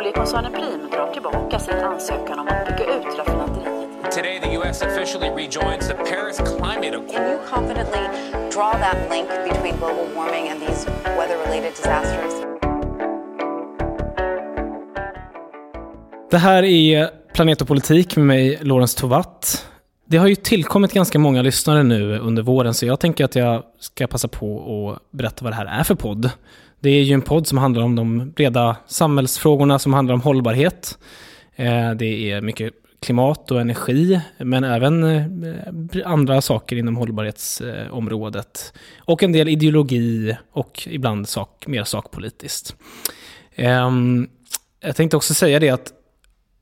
Oljekoncernen Prim drar tillbaka sin ansökan om att bygga ut raffinaderiet. Today, the U.S. officially rejoins the Paris Climate Accord. Can you confidently draw that link between global warming and these weather related disasters? Det här är Planet och politik med mig, Lorentz Tovatt. Det har ju tillkommit ganska många lyssnare nu under våren, så jag tänker att jag ska passa på att berätta vad det här är för podd. Det är ju en podd som handlar om de breda samhällsfrågorna som handlar om hållbarhet. Eh, det är mycket klimat och energi, men även eh, andra saker inom hållbarhetsområdet. Och en del ideologi och ibland sak, mer sakpolitiskt. Ehm, jag tänkte också säga det att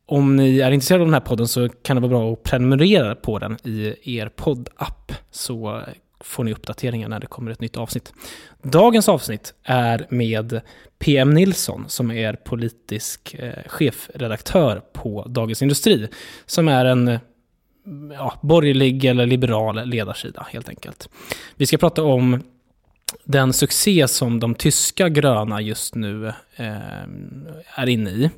om ni är intresserade av den här podden så kan det vara bra att prenumerera på den i er poddapp. Så får ni uppdateringar när det kommer ett nytt avsnitt. Dagens avsnitt är med PM Nilsson som är politisk eh, chefredaktör på Dagens Industri. Som är en ja, borgerlig eller liberal ledarsida helt enkelt. Vi ska prata om den succé som de tyska gröna just nu eh, är inne i.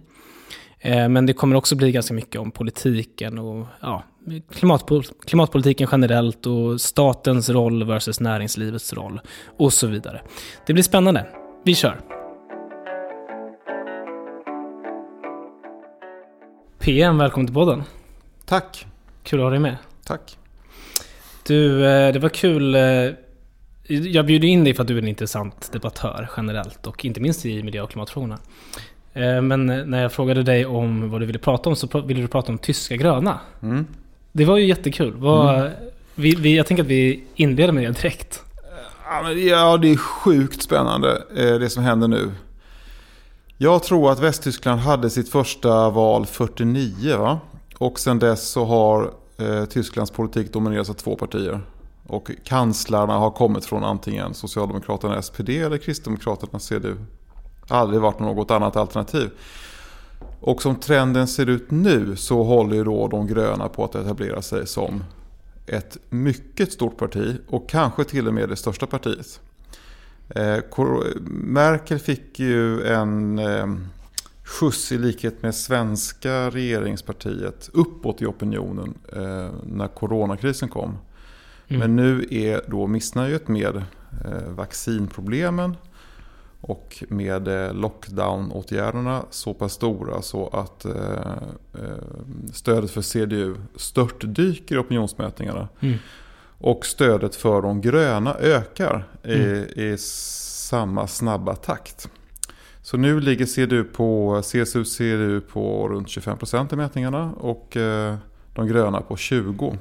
Eh, men det kommer också bli ganska mycket om politiken och ja, klimatpol klimatpolitiken generellt och statens roll versus näringslivets roll och så vidare. Det blir spännande. Vi kör! PM, välkommen till podden. Tack. Kul att ha dig med. Tack. Du, eh, det var kul. Eh, jag bjuder in dig för att du är en intressant debattör generellt och inte minst i miljö och klimatfrågorna. Eh, men när jag frågade dig om vad du ville prata om så ville du prata om tyska gröna. Mm. Det var ju jättekul. Vad, mm. vi, vi, jag tänker att vi inleder med det direkt. Ja, det är sjukt spännande eh, det som händer nu. Jag tror att Västtyskland hade sitt första val 49 va? Och sen dess så har eh, Tysklands politik dominerats av två partier. Och kanslarna har kommit från antingen Socialdemokraterna SPD eller Kristdemokraterna CDU aldrig varit något annat alternativ. Och som trenden ser ut nu så håller ju då de gröna på att etablera sig som ett mycket stort parti och kanske till och med det största partiet. Eh, Merkel fick ju en eh, skjuts i likhet med svenska regeringspartiet uppåt i opinionen eh, när coronakrisen kom. Mm. Men nu är då missnöjet med vaccinproblemen och med eh, lockdown-åtgärderna så pass stora så att eh, eh, stödet för CDU störtdyker i opinionsmätningarna. Mm. Och stödet för de gröna ökar i, mm. i samma snabba takt. Så nu ligger CDU på, CSU CDU på runt 25% i mätningarna och de gröna på 20%. Mm.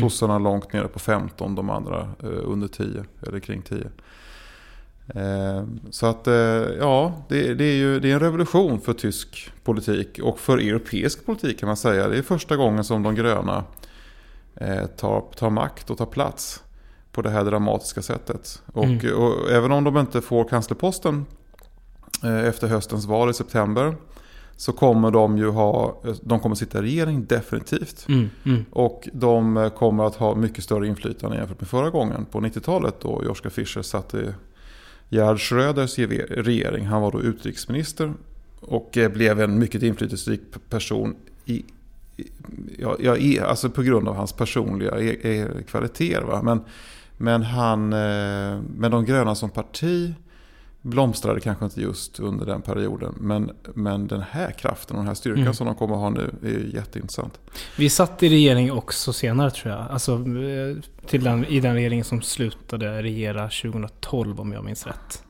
Sossarna långt nere på 15, de andra under 10 eller kring 10. Eh, så att eh, ja, det, det, är ju det är en revolution för tysk politik och för europeisk politik kan man säga. Det är första gången som de gröna eh, tar, tar makt och tar plats på det här dramatiska sättet. Och, mm. och även om de inte får kanslerposten efter höstens val i september så kommer de ju ha, de kommer sitta i regering definitivt. Mm, mm. Och de kommer att ha mycket större inflytande jämfört med förra gången på 90-talet då Joschka Fischer satt i Gerhard Schröders regering. Han var då utrikesminister och eh, blev en mycket inflytelserik person i, ja, ja, alltså på grund av hans personliga e, e, kvaliteter. Men, men, han, eh, men de gröna som parti blomstrade kanske inte just under den perioden. Men, men den här kraften och den här styrkan mm. som de kommer att ha nu är jätteintressant. Vi satt i regering också senare tror jag. Alltså eh, till den, i den regering som slutade regera 2012 om jag minns rätt.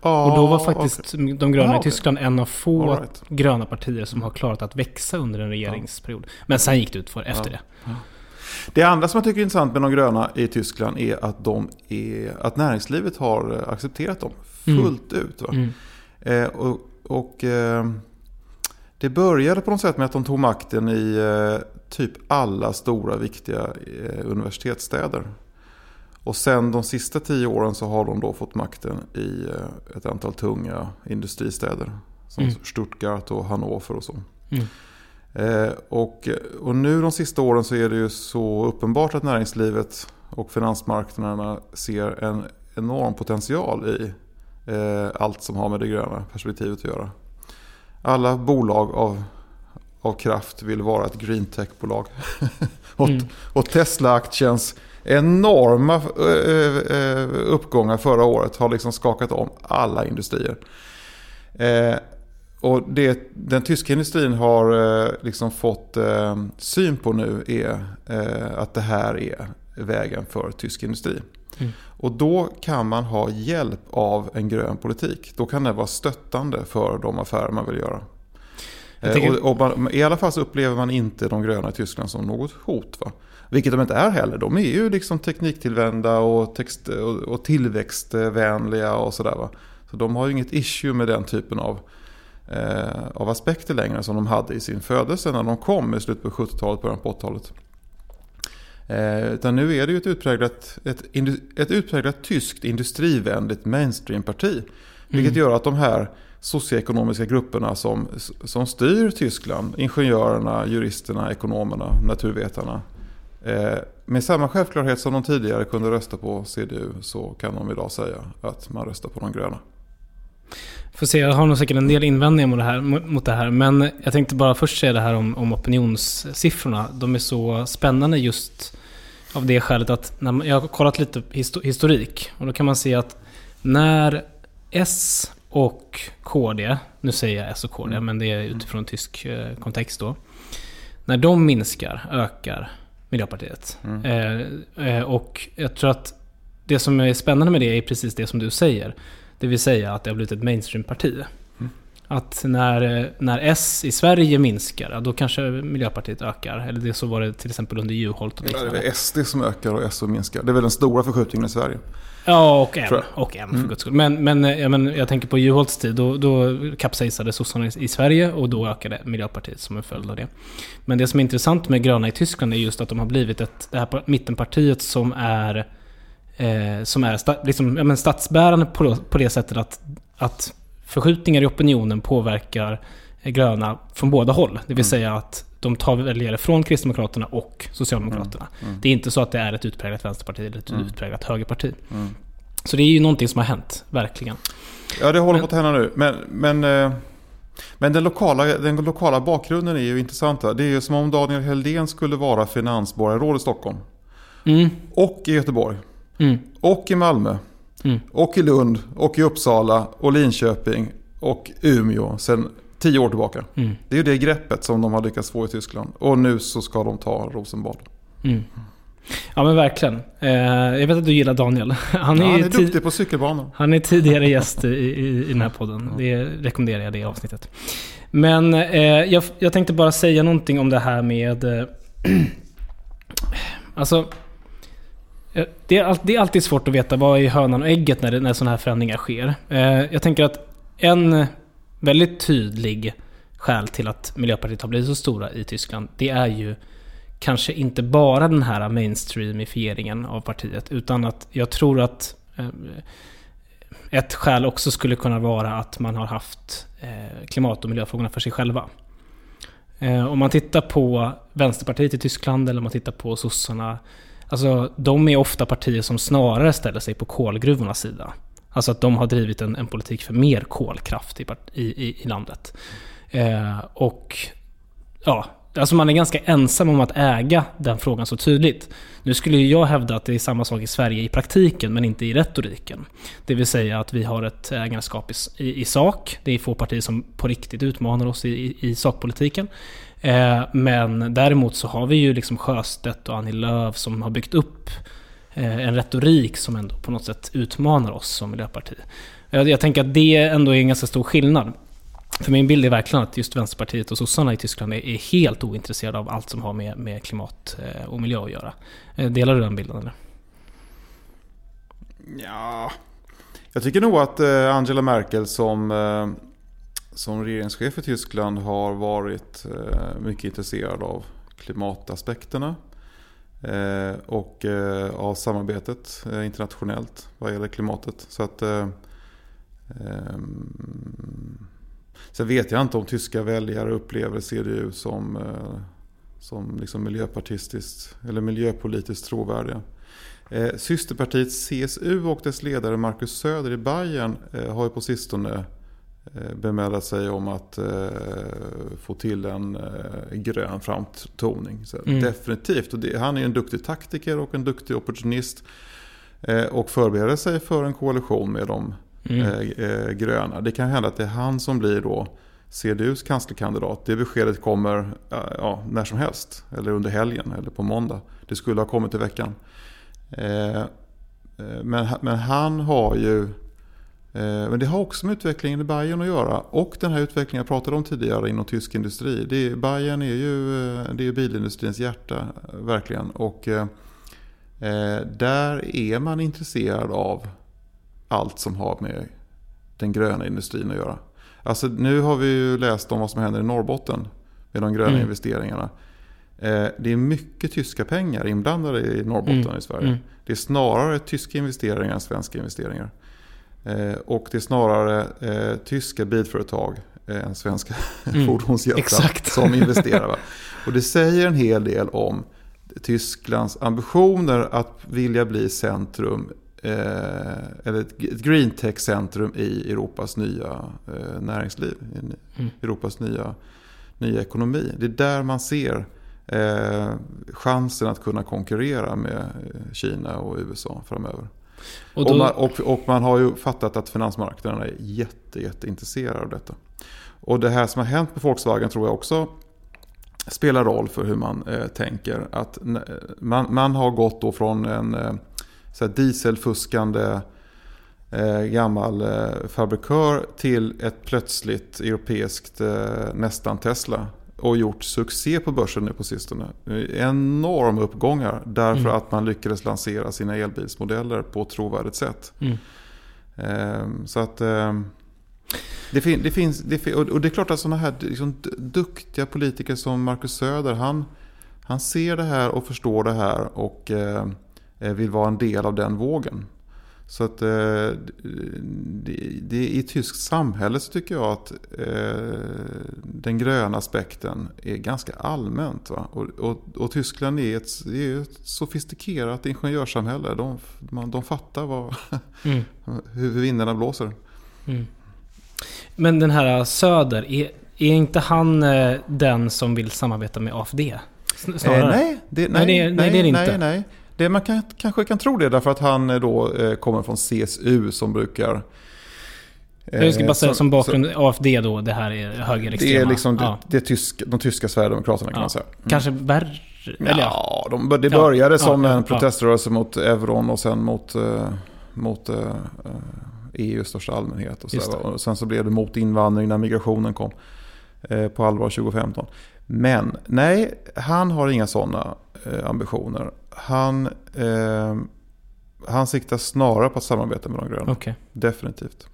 Ah, och då var faktiskt okay. de gröna i Tyskland en av få right. gröna partier som har klarat att växa under en regeringsperiod. Men sen gick det ut för efter det. Det andra som jag tycker är intressant med de gröna i Tyskland är att, de är, att näringslivet har accepterat dem. Fullt mm. ut. Mm. Eh, och, och eh, det började på något sätt med att de tog makten i eh, typ alla stora viktiga eh, universitetsstäder. Och sen de sista tio åren så har de då fått makten i eh, ett antal tunga industristäder. Som mm. Stuttgart och Hannover och så. Mm. Eh, och, och nu de sista åren så är det ju så uppenbart att näringslivet och finansmarknaderna ser en enorm potential i allt som har med det gröna perspektivet att göra. Alla bolag av, av kraft vill vara ett green tech-bolag. och, Mm. och Tesla-aktiens enorma eh, eh, uppgångar förra året har liksom skakat om alla industrier. Eh, och det den tyska industrin har eh, liksom fått eh, syn på nu är eh, att det här är vägen för tysk industri. Mm. Och då kan man ha hjälp av en grön politik. Då kan det vara stöttande för de affärer man vill göra. Jag Eh, tänker- Och, och man, I alla fall så upplever man inte de gröna i Tyskland som något hot. Va? Vilket de inte är heller. De är ju liksom tekniktillvända och, text, och, och tillväxtvänliga och sådär. Så de har ju inget issue med den typen av, eh, av aspekter längre som de hade i sin födelse när de kom i slutet på 70-talet, början på 80-talet. Eh, utan nu är det ju ett utpräglat, ett, ett utpräglat tyskt industrivänligt mainstreamparti. Vilket gör att de här socioekonomiska grupperna som, som styr Tyskland, ingenjörerna, juristerna, ekonomerna, naturvetarna. Eh, med samma självklarhet som de tidigare kunde rösta på CDU så kan de idag säga att man röstar på de gröna. Får se, jag har nog säkert en del invändningar mot det här. Mot det här men jag tänkte bara först säga det här om, om opinionssiffrorna. De är så spännande just av det skälet att när man, jag har kollat lite histo- historik. Och då kan man se att när S och KD, nu säger jag S och KD, men det är utifrån tysk eh, kontext då. När de minskar, ökar Miljöpartiet. Eh, eh, och jag tror att det som är spännande med det är precis det som du säger. Det vill säga att det har blivit ett mainstream-parti. Att när, när S i Sverige minskar, då kanske Miljöpartiet ökar. Eller det så var det till exempel under Juholt och Ja, det är väl SD som ökar och S som minskar. Det är väl den stora förskjutningen i Sverige. Ja, och M. Och M för guds skull. Men, men, eh, ja, men jag tänker på Juholts tid. Då, då kapsejsade sossarna i, Sverige och då ökade Miljöpartiet som en följd av det. Men det som är intressant med gröna i Tyskland är just att de har blivit ett, det här pa- mittenpartiet som är, eh, som är sta, liksom, ja, men statsbärande på, på det sättet att, att förskjutningar i opinionen påverkar gröna från båda håll. Det vill säga att de tar väljare från Kristdemokraterna och Socialdemokraterna. Det är inte så att det är ett utpräglat vänsterparti eller ett utpräglat högerparti. Så det är ju någonting som har hänt, verkligen. Ja, det håller Men- på att hända nu. Men, men, eh, men den, lokala, den lokala bakgrunden är ju intressant. här. Det är ju som om Daniel Heldén skulle vara finansborgarråd i Stockholm. Mm, Och i Göteborg. Mm, Och i Malmö. Mm. Och i Lund. Och i Uppsala. Och Linköping. Och Umeå. Sen tio år tillbaka. mm, Det är ju det greppet som de har lyckats få i Tyskland. Och nu så ska de ta Rosenbad. mm. Ja men verkligen. Eh, jag vet att du gillar Daniel. Han är, Ja, han är ti- duktig på cykelbanan. han är tidigare gäst i, i, i den här podden. Det rekommenderar jag det avsnittet. Men eh, jag, jag tänkte bara säga någonting om det här med... Eh, alltså... Eh, det är, det är alltid svårt att veta vad är hönan och ägget när, det, när sådana här förändringar sker. Eh, jag tänker att en väldigt tydlig skäl till att Miljöpartiet har blivit så stora i Tyskland, det är ju kanske inte bara den här mainstreamifieringen av partiet, utan att jag tror att eh, ett skäl också skulle kunna vara att man har haft klimat och miljöfrågorna för sig själva. Om man tittar på Vänsterpartiet i Tyskland eller om man tittar på sossarna. Alltså de är ofta partier som snarare ställer sig på kolgruvornas sida. Alltså att de har drivit en, en politik för mer kolkraft i, i, i, landet. Eh, och ja, alltså man är ganska ensam om att äga den frågan så tydligt. Nu skulle jag hävda att det är samma sak i Sverige i praktiken, men inte i retoriken. Det vill säga att vi har ett ägarskap i, i, i sak. Det är få partier som på riktigt utmanar oss i, i, i sakpolitiken. Eh, men däremot så har vi ju liksom Sjöstedt och Annie Lööf som har byggt upp eh, en retorik som ändå på något sätt utmanar oss som miljöparti. Jag, jag tänker att det ändå är en ganska stor skillnad. För min bild är verkligen att just Vänsterpartiet och sossarna i Tyskland är, är helt ointresserade av allt som har med, med klimat eh, och miljö att göra. Eh, Delar du den bilden eller? Ja, jag tycker nog att eh, Angela Merkel som, eh, som regeringschef i Tyskland har varit eh, mycket intresserad av klimataspekterna. Eh, och eh, av samarbetet internationellt vad gäller klimatet. Så att, ehm, sen vet jag inte om tyska väljare upplever CDU som, som liksom miljöpartistiskt eller miljöpolitiskt trovärdiga. Systerpartiet CSU och dess ledare Markus Söder i Bayern har ju på sistone eh, bemödat sig om att eh, få till en eh, grön framtoning. Så Mm. Definitivt. Och det, han är en duktig taktiker och en duktig opportunist. Och förbereder sig för en koalition med de Mm. gröna. Det kan hända att det är han som blir då CDUs kanslerkandidat. Det beskedet kommer ja, när som helst. Eller under helgen eller på måndag. Det skulle ha kommit i veckan. Men, men han har ju... Eh, men det har också med utvecklingen i Bayern att göra. Och den här utvecklingen jag pratade om tidigare inom tysk industri. Det är, Bayern är ju, eh, det är bilindustrins hjärta, verkligen. Och eh, där är man intresserad av allt som har med den gröna industrin att göra. Alltså nu har vi ju läst om vad som händer i Norrbotten med de gröna Mm. investeringarna. Det är mycket tyska pengar inblandade i Norrbotten Mm. i Sverige. Mm. Det är snarare tyska investeringar än svenska investeringar. Eh, och det är snarare eh, tyska bilföretag eh, än svenska Mm. fordonsjättar Exakt. som investerar. Och det säger en hel del om Tysklands ambitioner att vilja bli centrum eller ett green tech-centrum i Europas nya näringsliv, i Mm. Europas nya, nya ekonomi. Det är där man ser chansen att kunna konkurrera med Kina och USA framöver. Och Och, man, och, och man har ju fattat att finansmarknaderna är jätte, jätteintresserade av detta. Och det här som har hänt med Volkswagen tror jag också spelar roll för hur man eh, tänker. Att man, man har gått då från en eh, så här dieselfuskande eh, gammal eh, fabrikör till ett plötsligt europeiskt eh, nästan Tesla. Och gjort succé på börsen nu på sistone. Enorma uppgångar därför Mm. att man lyckades lansera sina elbilsmodeller på ett trovärdigt sätt. mm. Ehm, så att ehm, det, fin, det finns, det och det är klart att sådana här liksom, duktiga politiker som Marcus Söder, han, han ser det här och förstår det här och eh, eh, vill vara en del av den vågen. Så att eh, det, det, i tyskt samhälle så tycker jag att eh, den gröna aspekten är ganska allmänt. Va? Och, och, och Tyskland är ett, det är ett sofistikerat ingenjörssamhälle. De, man, de fattar vad, Mm. hur vindarna blåser. Mm. Men den här Söder, är, är inte han eh, den som vill samarbeta med AFD? Eh, nej, det, nej, Nej, det är- nej, det är det inte. Nej, nej. Det, man kan, kanske kan tro det därför att han eh, då eh, kommer från CSU som brukar... eh, Jag ska bara säga som- som bakgrund, AFD då, det här är högerextrema. Det är liksom ja. det, det tyska, de tyska Sverigedemokraterna kan Ja. man säga. Mm. Kanske värre? Eller ja. De, det Ja, började som ja, ja, en proteströrelse mot euron och sen mot, eh, mot eh, EU i största allmänhet. Och, så och sen så blev det mot invandring när migrationen kom eh, på allvar 2015. Men nej, han har inga sådana eh, ambitioner. Han, eh, han siktar snarare på att samarbeta med de gröna. Okej. Definitivt.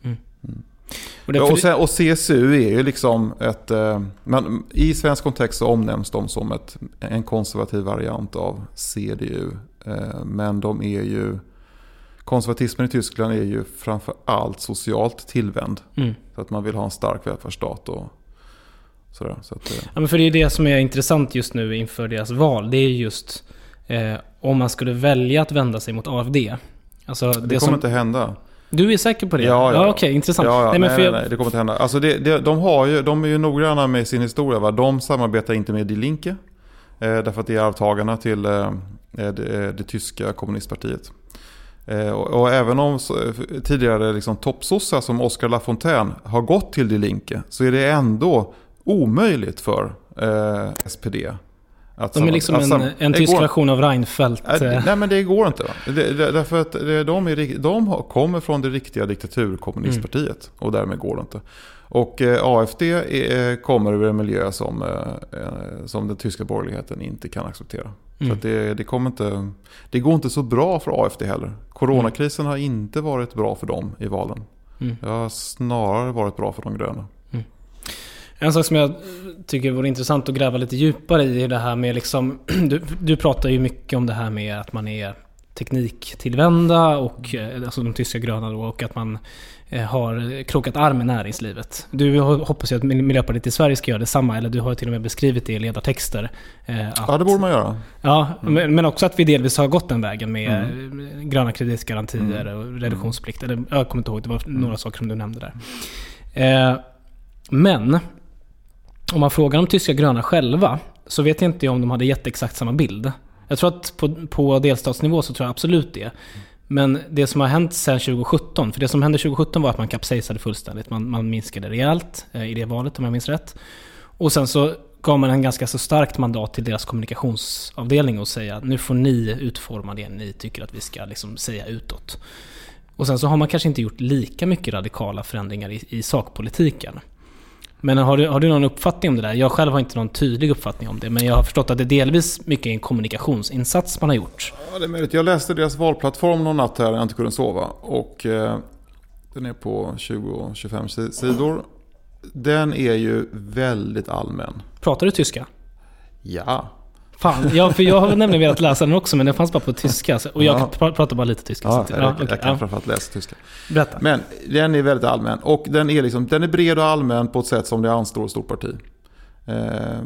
Och det, Ja, för och, sen, och CSU är ju liksom ett... Eh, men I svensk kontext så omnämns de som ett, en konservativ variant av CDU. Eh, men de är ju... Konservatismen i Tyskland är ju framför allt socialt tillvänd. mm. Så att man vill ha en stark välfärdsstat och sådär. Så att, eh, Ja, men för det är det som är intressant just nu inför deras val. Det är just eh, om man skulle välja att vända sig mot AFD. Alltså, det, det kommer som, inte hända. Du är säker på det? Ja, ja, ja. Okej, intressant. Ja, ja, nej, men nej, för jag- nej, det kommer inte hända. Alltså det, det, de, har ju, de är ju noggranna med sin historia. Va? De samarbetar inte med Die Linke. Eh, därför att det är arvtagarna till eh, det, det tyska kommunistpartiet. Eh, och, och även om så, tidigare liksom, toppsossar som Oscar Lafontaine har gått till Die Linke så är det ändå omöjligt för eh, SPD. Att De är liksom att en, en tysk går- version av Reinfeldt. Nej, eh, Nej men det går inte. Va? Det, det, därför att det- de, är, de kommer från det riktiga diktaturkommunistpartiet. Mm. Och därmed går det inte. Och eh, AFD är, eh, kommer ur en miljö som, eh, eh, som den tyska borgerligheten inte kan acceptera. Så Mm. att det, det, kommer inte, det går inte så bra för AFD heller. Coronakrisen har inte varit bra för dem i valen. Mm. Det har snarare varit bra för de gröna. En sak som jag tycker vore intressant att gräva lite djupare i är det här med liksom... Du, du pratar ju mycket om det här med att man är tekniktillvända och eh, alltså de tyska gröna då och att man eh, har krokat arm med näringslivet. Du hoppas ju att Miljöpartiet i Sverige ska göra detsamma, eller du har till och med beskrivit det i ledartexter. eh, Att, Ja det borde man göra. Ja, men, men också att vi delvis har gått den vägen med eh, gröna kreditgarantier Mm. och reduktionsplikt. Eller, jag kommer inte ihåg, det var några saker som du nämnde där. Men om man frågar de tyska gröna själva så vet jag inte om de hade gett exakt samma bild. Jag tror att på, på delstatsnivå så tror jag absolut det. Men det som har hänt sedan 2017, för det som hände 2017 var att man kapsejsade fullständigt. Man, man minskade rejält eh, i det valet om jag minns rätt. Och sen så gav man en ganska så starkt mandat till deras kommunikationsavdelning och säga nu får ni utforma det ni tycker att vi ska liksom säga utåt. Och sen så har man kanske inte gjort lika mycket radikala förändringar i, i sakpolitiken. Men har du, har du någon uppfattning om det där? Jag själv har inte någon tydlig uppfattning om det, men jag har förstått att det delvis mycket är en kommunikationsinsats man har gjort. Ja, det är möjligt. Jag läste deras valplattform någon natt här när jag inte kunde sova. Och eh, den är på 20-25 sidor. Den är ju väldigt allmän. Pratar du tyska? Ja. Fan, ja, för jag har nämligen velat läsa den också men den fanns bara på tyska. Och jag Ja. pra- pratar bara lite tyska. Ja, så ja, jag kan ja. framförallt läsa tyska. Berätta. Men den är väldigt allmän. Och den är, liksom, den är bred och allmän på ett sätt som det anstår ett stort parti. Eh,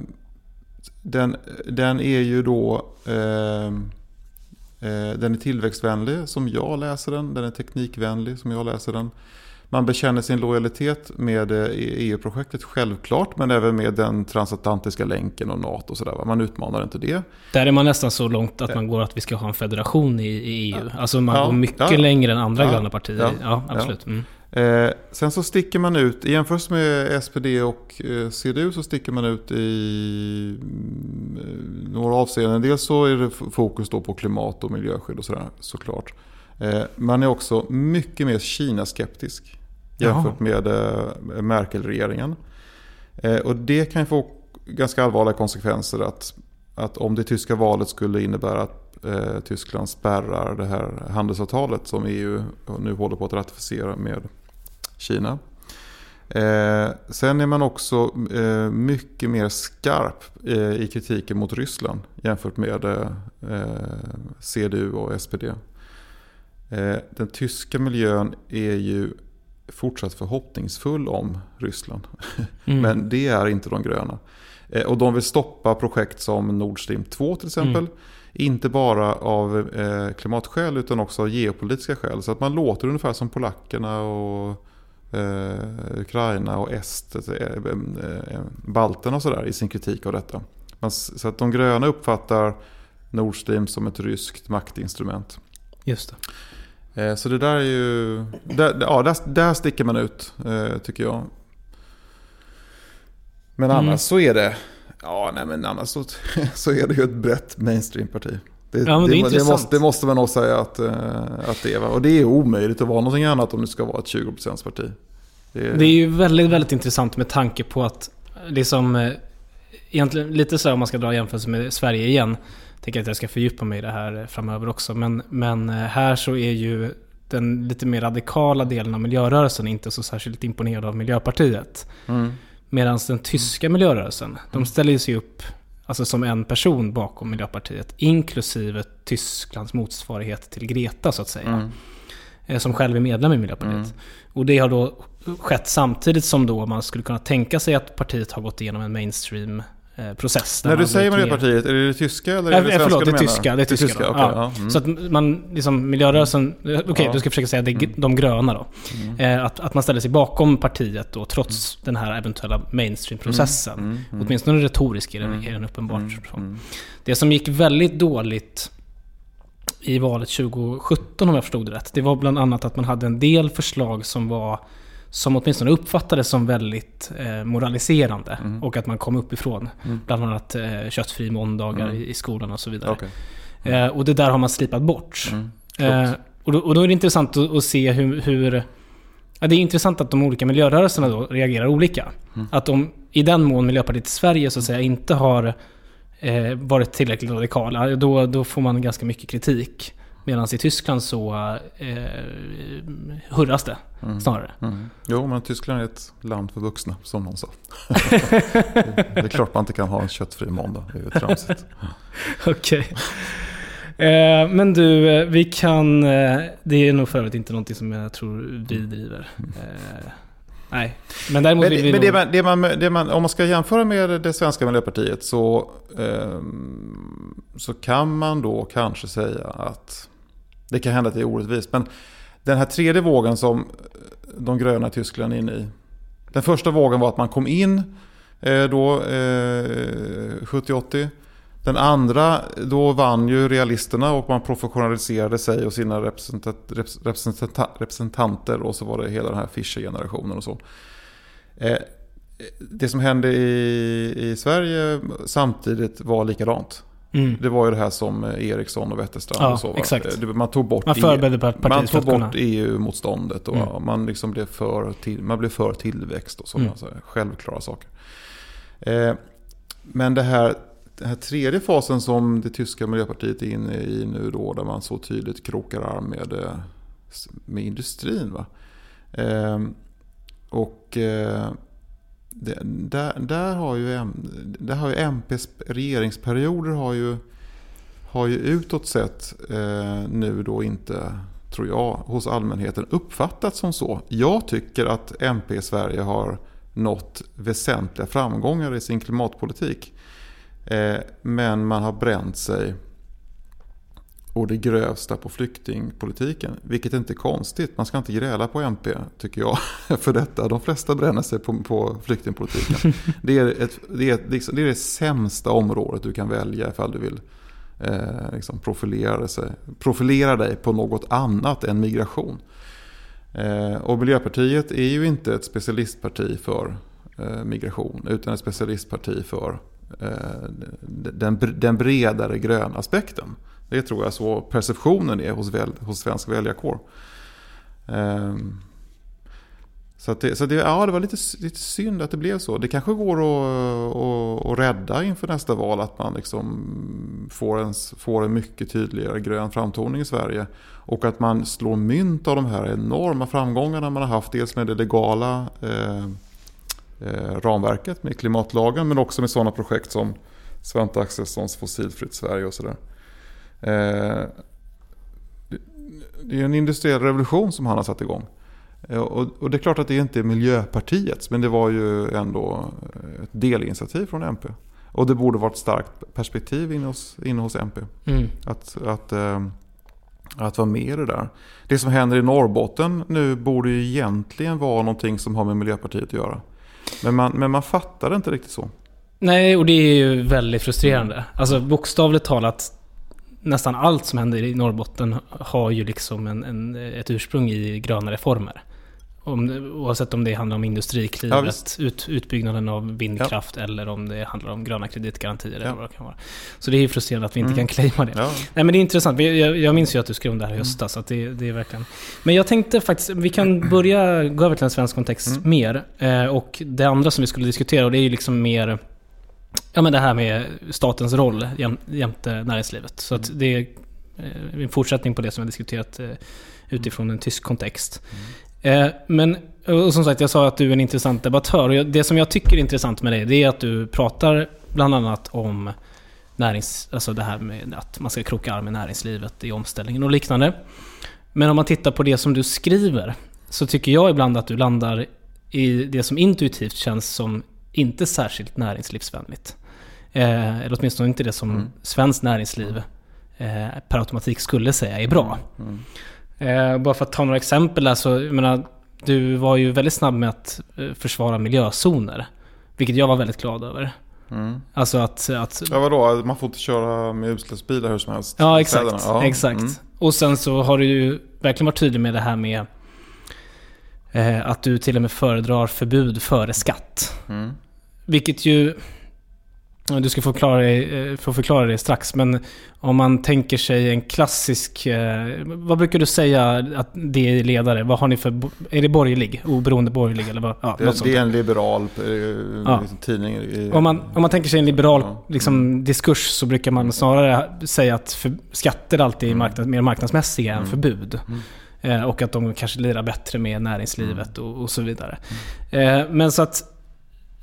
den, den är ju då... Eh, eh, den är tillväxtvänlig som jag läser den. Den är teknikvänlig som jag läser den. Man bekänner sin lojalitet med eh, EU-projektet självklart. Men även med den transatlantiska länken och NATO och sådär. Man utmanar inte det. Där är man nästan så långt att man går att vi ska ha en federation i, i EU. Alltså man Ja, går mycket ja. längre än andra Ja, gröna partier. ja, Ja, absolut. Mm. Eh, sen så sticker man ut, i jämförelse med SPD och eh, CDU så sticker man ut i mm, eh, några avseenden. Dels så är det fokus då på klimat och miljöskydd och sådär såklart. Eh, man är också mycket mer Kina-skeptisk jämfört med eh, Merkel-regeringen. Eh, och det kan få ganska allvarliga konsekvenser att, att om det tyska valet skulle innebära att eh, Tyskland spärrar det här handelsavtalet som EU nu håller på att ratificera med Kina. Eh, sen är man också eh, mycket mer skarp i kritiken mot Ryssland jämfört med CDU och SPD. Eh, den tyska miljön är ju fortsatt förhoppningsfull om Ryssland. Mm. Men det är inte de gröna. Eh, Och de vill stoppa projekt som Nord Stream 2 till exempel. Mm. Inte bara av eh, klimatskäl utan också av geopolitiska skäl. Så att man låter ungefär som polackerna och eh, Ukraina och est, eh, balterna och sådär i sin kritik av detta. Man, så att de gröna uppfattar Nord Stream som ett ryskt maktinstrument. Just det. Eh, Så det där är ju... Där, ja, där, där sticker man ut, eh, tycker jag. Men Mm. annars så är det... Ja, nej men annars så, så är det ju ett brett mainstream-parti. Det, Ja, det är intressant. måste, det måste man nog säga att, eh, att det är. Och det är omöjligt att vara någonting annat om det ska vara ett 20%-parti. Det, Det är ju väldigt, väldigt intressant med tanke på att liksom Egentligen lite så här om man ska dra jämförelse med Sverige igen. Tänker att jag ska fördjupa mig i det här framöver också. Men, men eh, här så är ju den lite mer radikala delen av miljörörelsen inte så särskilt imponerad av Miljöpartiet. Mm. Medan den tyska miljörörelsen, de ställer ju sig upp alltså som en person bakom Miljöpartiet. Inklusive Tysklands motsvarighet till Greta så att säga. Mm. eh, Som själv är medlem i Miljöpartiet. Och det har då skett samtidigt som då man skulle kunna tänka sig att partiet har gått igenom en mainstream process. där När du säger Miljöpartiet, är det det tyska eller är det det svenska förlåt, det är tyska. Det är tyska. då. okej, ja. ja. Mm. Så att man, liksom, miljörörelsen, okej Ja. Mm. du ska försöka säga det är de gröna då. Eh, att, att man ställer sig bakom partiet då, trots den här eventuella mainstream-processen. Mm, mm, Åtminstone retoriskt är den, Mm. är den uppenbart mm, mm. Det som gick väldigt dåligt i valet 2017 om jag förstod det rätt. Det var bland annat att man hade en del förslag som var som åtminstone uppfattades som väldigt eh, moraliserande. Mm. Och att man kom uppifrån. Mm. Bland annat eh, köttfri måndagar Mm. i, i skolan och så vidare. Okej. Eh, och det där har man slipat bort. Mm. Eh, och, då, och då är det intressant att, att se hur... hur ja, det är intressant att de olika miljörörelserna då reagerar olika. Mm. Att de, i den mån Miljöpartiet i Sverige så att säga inte har eh, varit tillräckligt radikala, då, då får man ganska mycket kritik. Medan i Tyskland så eh, hurras det Mm. snarare. Mm. Jo, men Tyskland är ett land för vuxna, som någon sa. det, är klart man inte kan ha en köttfri måndag. Det är ju tramsigt. Okej. Eh, men du, eh, vi kan... Eh, det är nog för övrigt inte någonting som jag tror vi driver. Eh, nej. Men däremot Men, vill vi men det man, det man, det man, om man ska jämföra med det svenska Miljöpartiet så, ehm, så kan man då kanske säga att det kan hända att det är orättvist. Men den här tredje vågen som de gröna i Tyskland är inne i. Den första vågen var att man kom in eh, då eh, 70-80. Den andra, då vann ju realisterna och man professionaliserade sig och sina representanter och så var det hela den här Fischer-generationen och så. Eh, det som hände i, i Sverige samtidigt var likadant. Mm. Det var ju det här som Eriksson och Wetterstrand Ja, och så. va? exakt. Man tog bort, Man EU, man tog bort EU-motståndet och Mm. man, liksom blev för till, man blev för tillväxt och sådana Mm. så här självklara saker. Eh, men det här, den här tredje fasen som det tyska miljöpartiet är inne i nu då, där man så tydligt krokar arm med, eh, med industrin. Va? Eh, och eh, det, där, där har ju, där har ju MPs regeringsperioder har ju, har ju utåt sett eh, nu då inte, tror jag, hos allmänheten uppfattats som så. Jag tycker att MP i Sverige har nått väsentliga framgångar i sin klimatpolitik. Eh, men man har bränt sig och det grövsta på flyktingpolitiken. Vilket inte är konstigt. Man ska inte gräla på MP tycker jag för detta. De flesta bränner sig på, på flyktingpolitiken. Det är, ett, det, är ett, liksom, det är det sämsta området du kan välja ifall du vill eh, liksom profilera, sig, profilera dig på något annat än migration. Eh, och Miljöpartiet är ju inte ett specialistparti för eh, migration utan ett specialistparti för eh, den, den bredare gröna aspekten. Det tror jag så perceptionen är hos, väl, hos svensk väljarkår. Um, så, att det, så det, ja, det var lite, lite synd att det blev så. Det kanske går att, att, att rädda inför nästa val att man liksom får, en, får en mycket tydligare grön framtoning i Sverige. Och att man slår mynt av de här enorma framgångarna man har haft. Dels med det legala eh, eh, ramverket med klimatlagen men också med sådana projekt som Svante Axelssons Fossilfritt Sverige och sådär. Mm det- det är en industriell revolution som han har satt igång. Eh, Och, det är klart att det inte är Miljöpartiets, men det var ju ändå ett delinitiativ från MP. Och det borde vara ett starkt perspektiv inne hos, inne hos MP. Mm. Att, att, eh, att vara med i det där. Det som händer i Norrbotten nu borde ju egentligen vara någonting som har med Miljöpartiet att göra. Men man, men man fattar det inte riktigt så. Nej, och det är ju väldigt frustrerande. Alltså bokstavligt talat, nästan allt som händer i Norrbotten har ju liksom en, en, ett ursprung i gröna reformer. Om, oavsett om det handlar om Ja, Industriklivet, visst. ut, utbyggnaden av vindkraft eller om det handlar om gröna kreditgarantier eller Ja. vad det kan vara. Så det är ju frustrerande att vi inte Mm. kan claima det. Ja. Nej men det är intressant. Jag, jag minns ju att du skrev om det här i Mm. höstas. Så det, det är verkligen... Men jag tänkte faktiskt, vi kan börja gå över till en svensk kontext Mm. mer. Eh, och det andra som vi skulle diskutera, och det är ju liksom mer... Ja men det här med statens roll jäm, jämte näringslivet. Så att det är eh, en fortsättning på det som vi har diskuterat eh, utifrån en tysk kontext. Eh, men och som sagt, jag sa att du är en intressant debattör. Och det som jag tycker är intressant med dig, det är att du pratar bland annat om närings, alltså det här med att man ska kroka arm med näringslivet i omställningen och liknande. Men om man tittar på det som du skriver så tycker jag ibland att du landar i det som intuitivt känns som inte särskilt näringslivsvänligt. Eh, eller åtminstone inte det som Mm. svenskt näringsliv eh, per automatik skulle säga är bra. Mm. Eh, bara för att ta några exempel där så, jag menar, du var ju väldigt snabb med att eh, försvara miljözoner. Vilket jag var väldigt glad över. Mm. Alltså att... att Ja vadå, man får inte köra med utsläppsbilar hur som helst? ja, exakt. Ja. exakt. Mm. Och sen så har du ju verkligen varit tydlig med det här med eh, att du till och med föredrar förbud före skatt. Mm. Vilket ju... Du ska få förklara det, eh, få förklara det strax, men om man tänker sig en klassisk... eh, Vad brukar du säga att det är ledare? Vad har ni för... Är det borgerlig? Oberoende borgerlig eller vad? Ja, något Det, det är en liberal eh, Ja. tidning. I, Om man, om man tänker sig en liberal Ja. liksom, diskurs så brukar man snarare säga att för, skatter alltid är marknad, mer marknadsmässiga än Mm. förbud. Mm. Eh, och att de kanske lirar bättre med näringslivet Mm. och, och så vidare. Eh, men så att...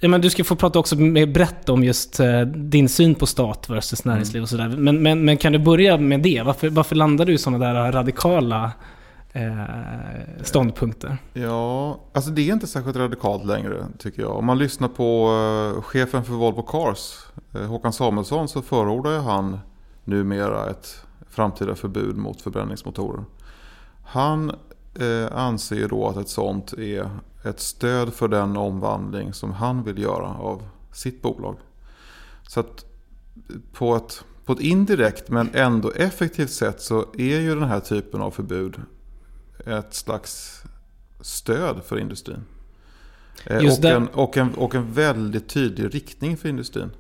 Ja, men du ska få prata också mer brett om just eh, din syn på stat versus Mm. näringsliv och sådär. Men, men, men kan du börja med det? Varför, varför landar du i sådana där radikala eh, ståndpunkter? Ja, alltså det är inte särskilt radikalt längre tycker jag. Om man lyssnar på eh, chefen för Volvo Cars, eh, Håkan Samuelsson, så förordar han numera ett framtida förbud mot förbränningsmotorer. Han eh, anser ju då att ett sånt är ett stöd för den omvandling som han vill göra av sitt bolag. Så att på ett, på ett indirekt men ändå effektivt sätt så är ju den här typen av förbud ett slags stöd för industrin. Eh, och, en, och, en, och en väldigt tydlig riktning för industrin.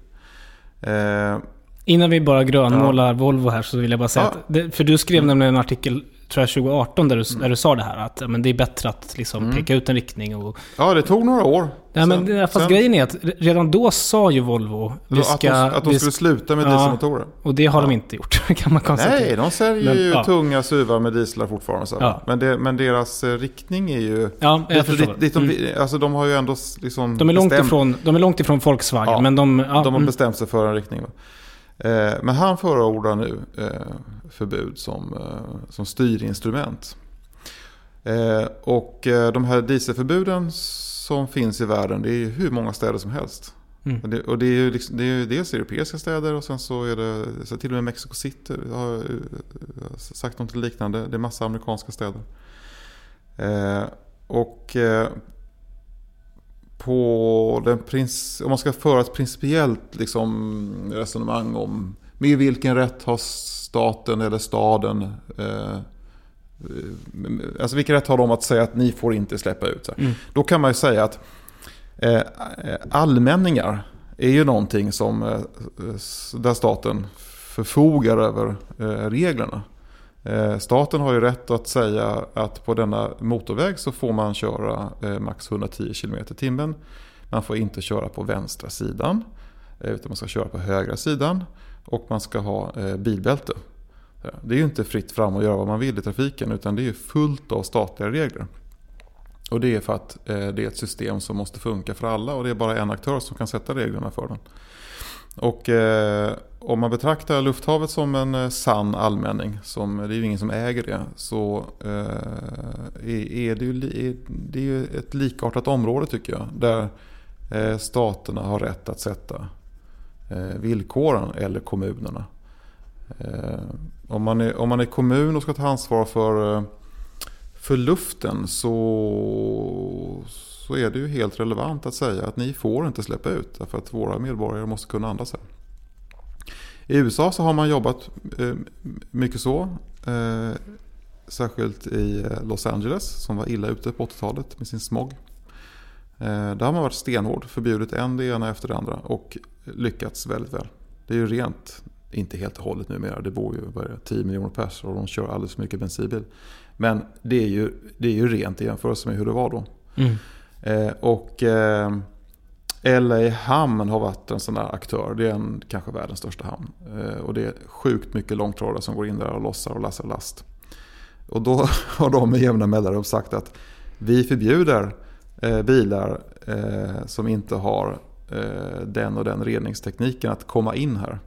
Eh, Innan vi bara grönmålar Volvo här så vill jag bara säga Ja. att... Det, för du skrev nämligen en artikel, tror jag 2018, där du, där du sa det här. Att men det är bättre att liksom peka ut en riktning och... ja, det tog några år. Ja, men, Sen- fast sen- grejen är att redan då sa ju Volvo... Vi att, ska, de, att de skulle sluta med Ja. dieselmotorer. och det har de Ja. inte gjort, kan man konstatera. Nej, de säljer Men, ju ja. tunga suvar med dieslar fortfarande. Så. Men, det, men deras eh, riktning är ju... Ja, jag dit- förstår. dit- de, Mm. alltså, de har ju ändå liksom De är, långt bestämt, ifrån, de är långt ifrån Volkswagen, men de... De har mm. bestämt sig för en riktning. va. Eh, men han förordar nu eh, förbud som, eh, som styrinstrument. Och de här dieselförbuden som finns i världen, det är ju hur många städer som helst. Mm. Och Det, och det är ju liksom, det är ju dels europeiska städer och sen så är det så till och med Mexico City. Jag har sagt något liknande. Det är massa amerikanska städer. Eh, och eh, på den prins, om man ska föra ett principiellt liksom, resonemang om med vilken rätt har staten eller staden eh, Alltså vilken rätt har de att säga att ni får inte släppa ut? Mm. Då kan man ju säga att eh, allmänningar är ju någonting som eh, där staten förfogar över eh, reglerna. Eh, staten har ju rätt att säga att på denna motorväg så får man köra eh, max 110 km i timmen. Man får inte köra på vänstra sidan. Eh, utan man ska köra på högra sidan. Och man ska ha bilbälte. Det är ju inte fritt fram att göra vad man vill i trafiken. Utan det är fullt av statliga regler. Och det är för att det är ett system som måste funka för alla. Och det är bara en aktör som kan sätta reglerna för den. Och om man betraktar lufthavet som en eh, sann allmänning, som, det är ju ingen som äger det, så eh, är, det ju, är, det är ju ett likartat område tycker jag. Där eh, staterna har rätt att sätta eh, villkoren, eller kommunerna. Eh, om, man är, om man är kommun och ska ta ansvar för, eh, för luften så, så är det ju helt relevant att säga att ni får inte släppa ut. Därför att våra medborgare måste kunna andas här. I USA så har man jobbat eh, mycket så. Eh, särskilt i eh, Los Angeles som var illa ute på 80-talet med sin smog. Där har man varit stenhård, förbjudit en det ena efter det andra och lyckats väldigt väl. Det är ju rent, inte helt och hållet numera, det bor ju det, 10 miljoner pers och de kör alldeles för mycket bensinbil. Men det är ju, det är ju rent i jämförelse med hur det var då. Mm. Eh, och eh, LA Hamn har varit en sån där aktör. Det är en, kanske världens största hamn. Eh, och det är sjukt mycket långtradare som går in där och lossar och lastar last. Och då har de med jämna mellanrum sagt att vi förbjuder eh, bilar eh, som inte har den och den reningstekniken att komma in här.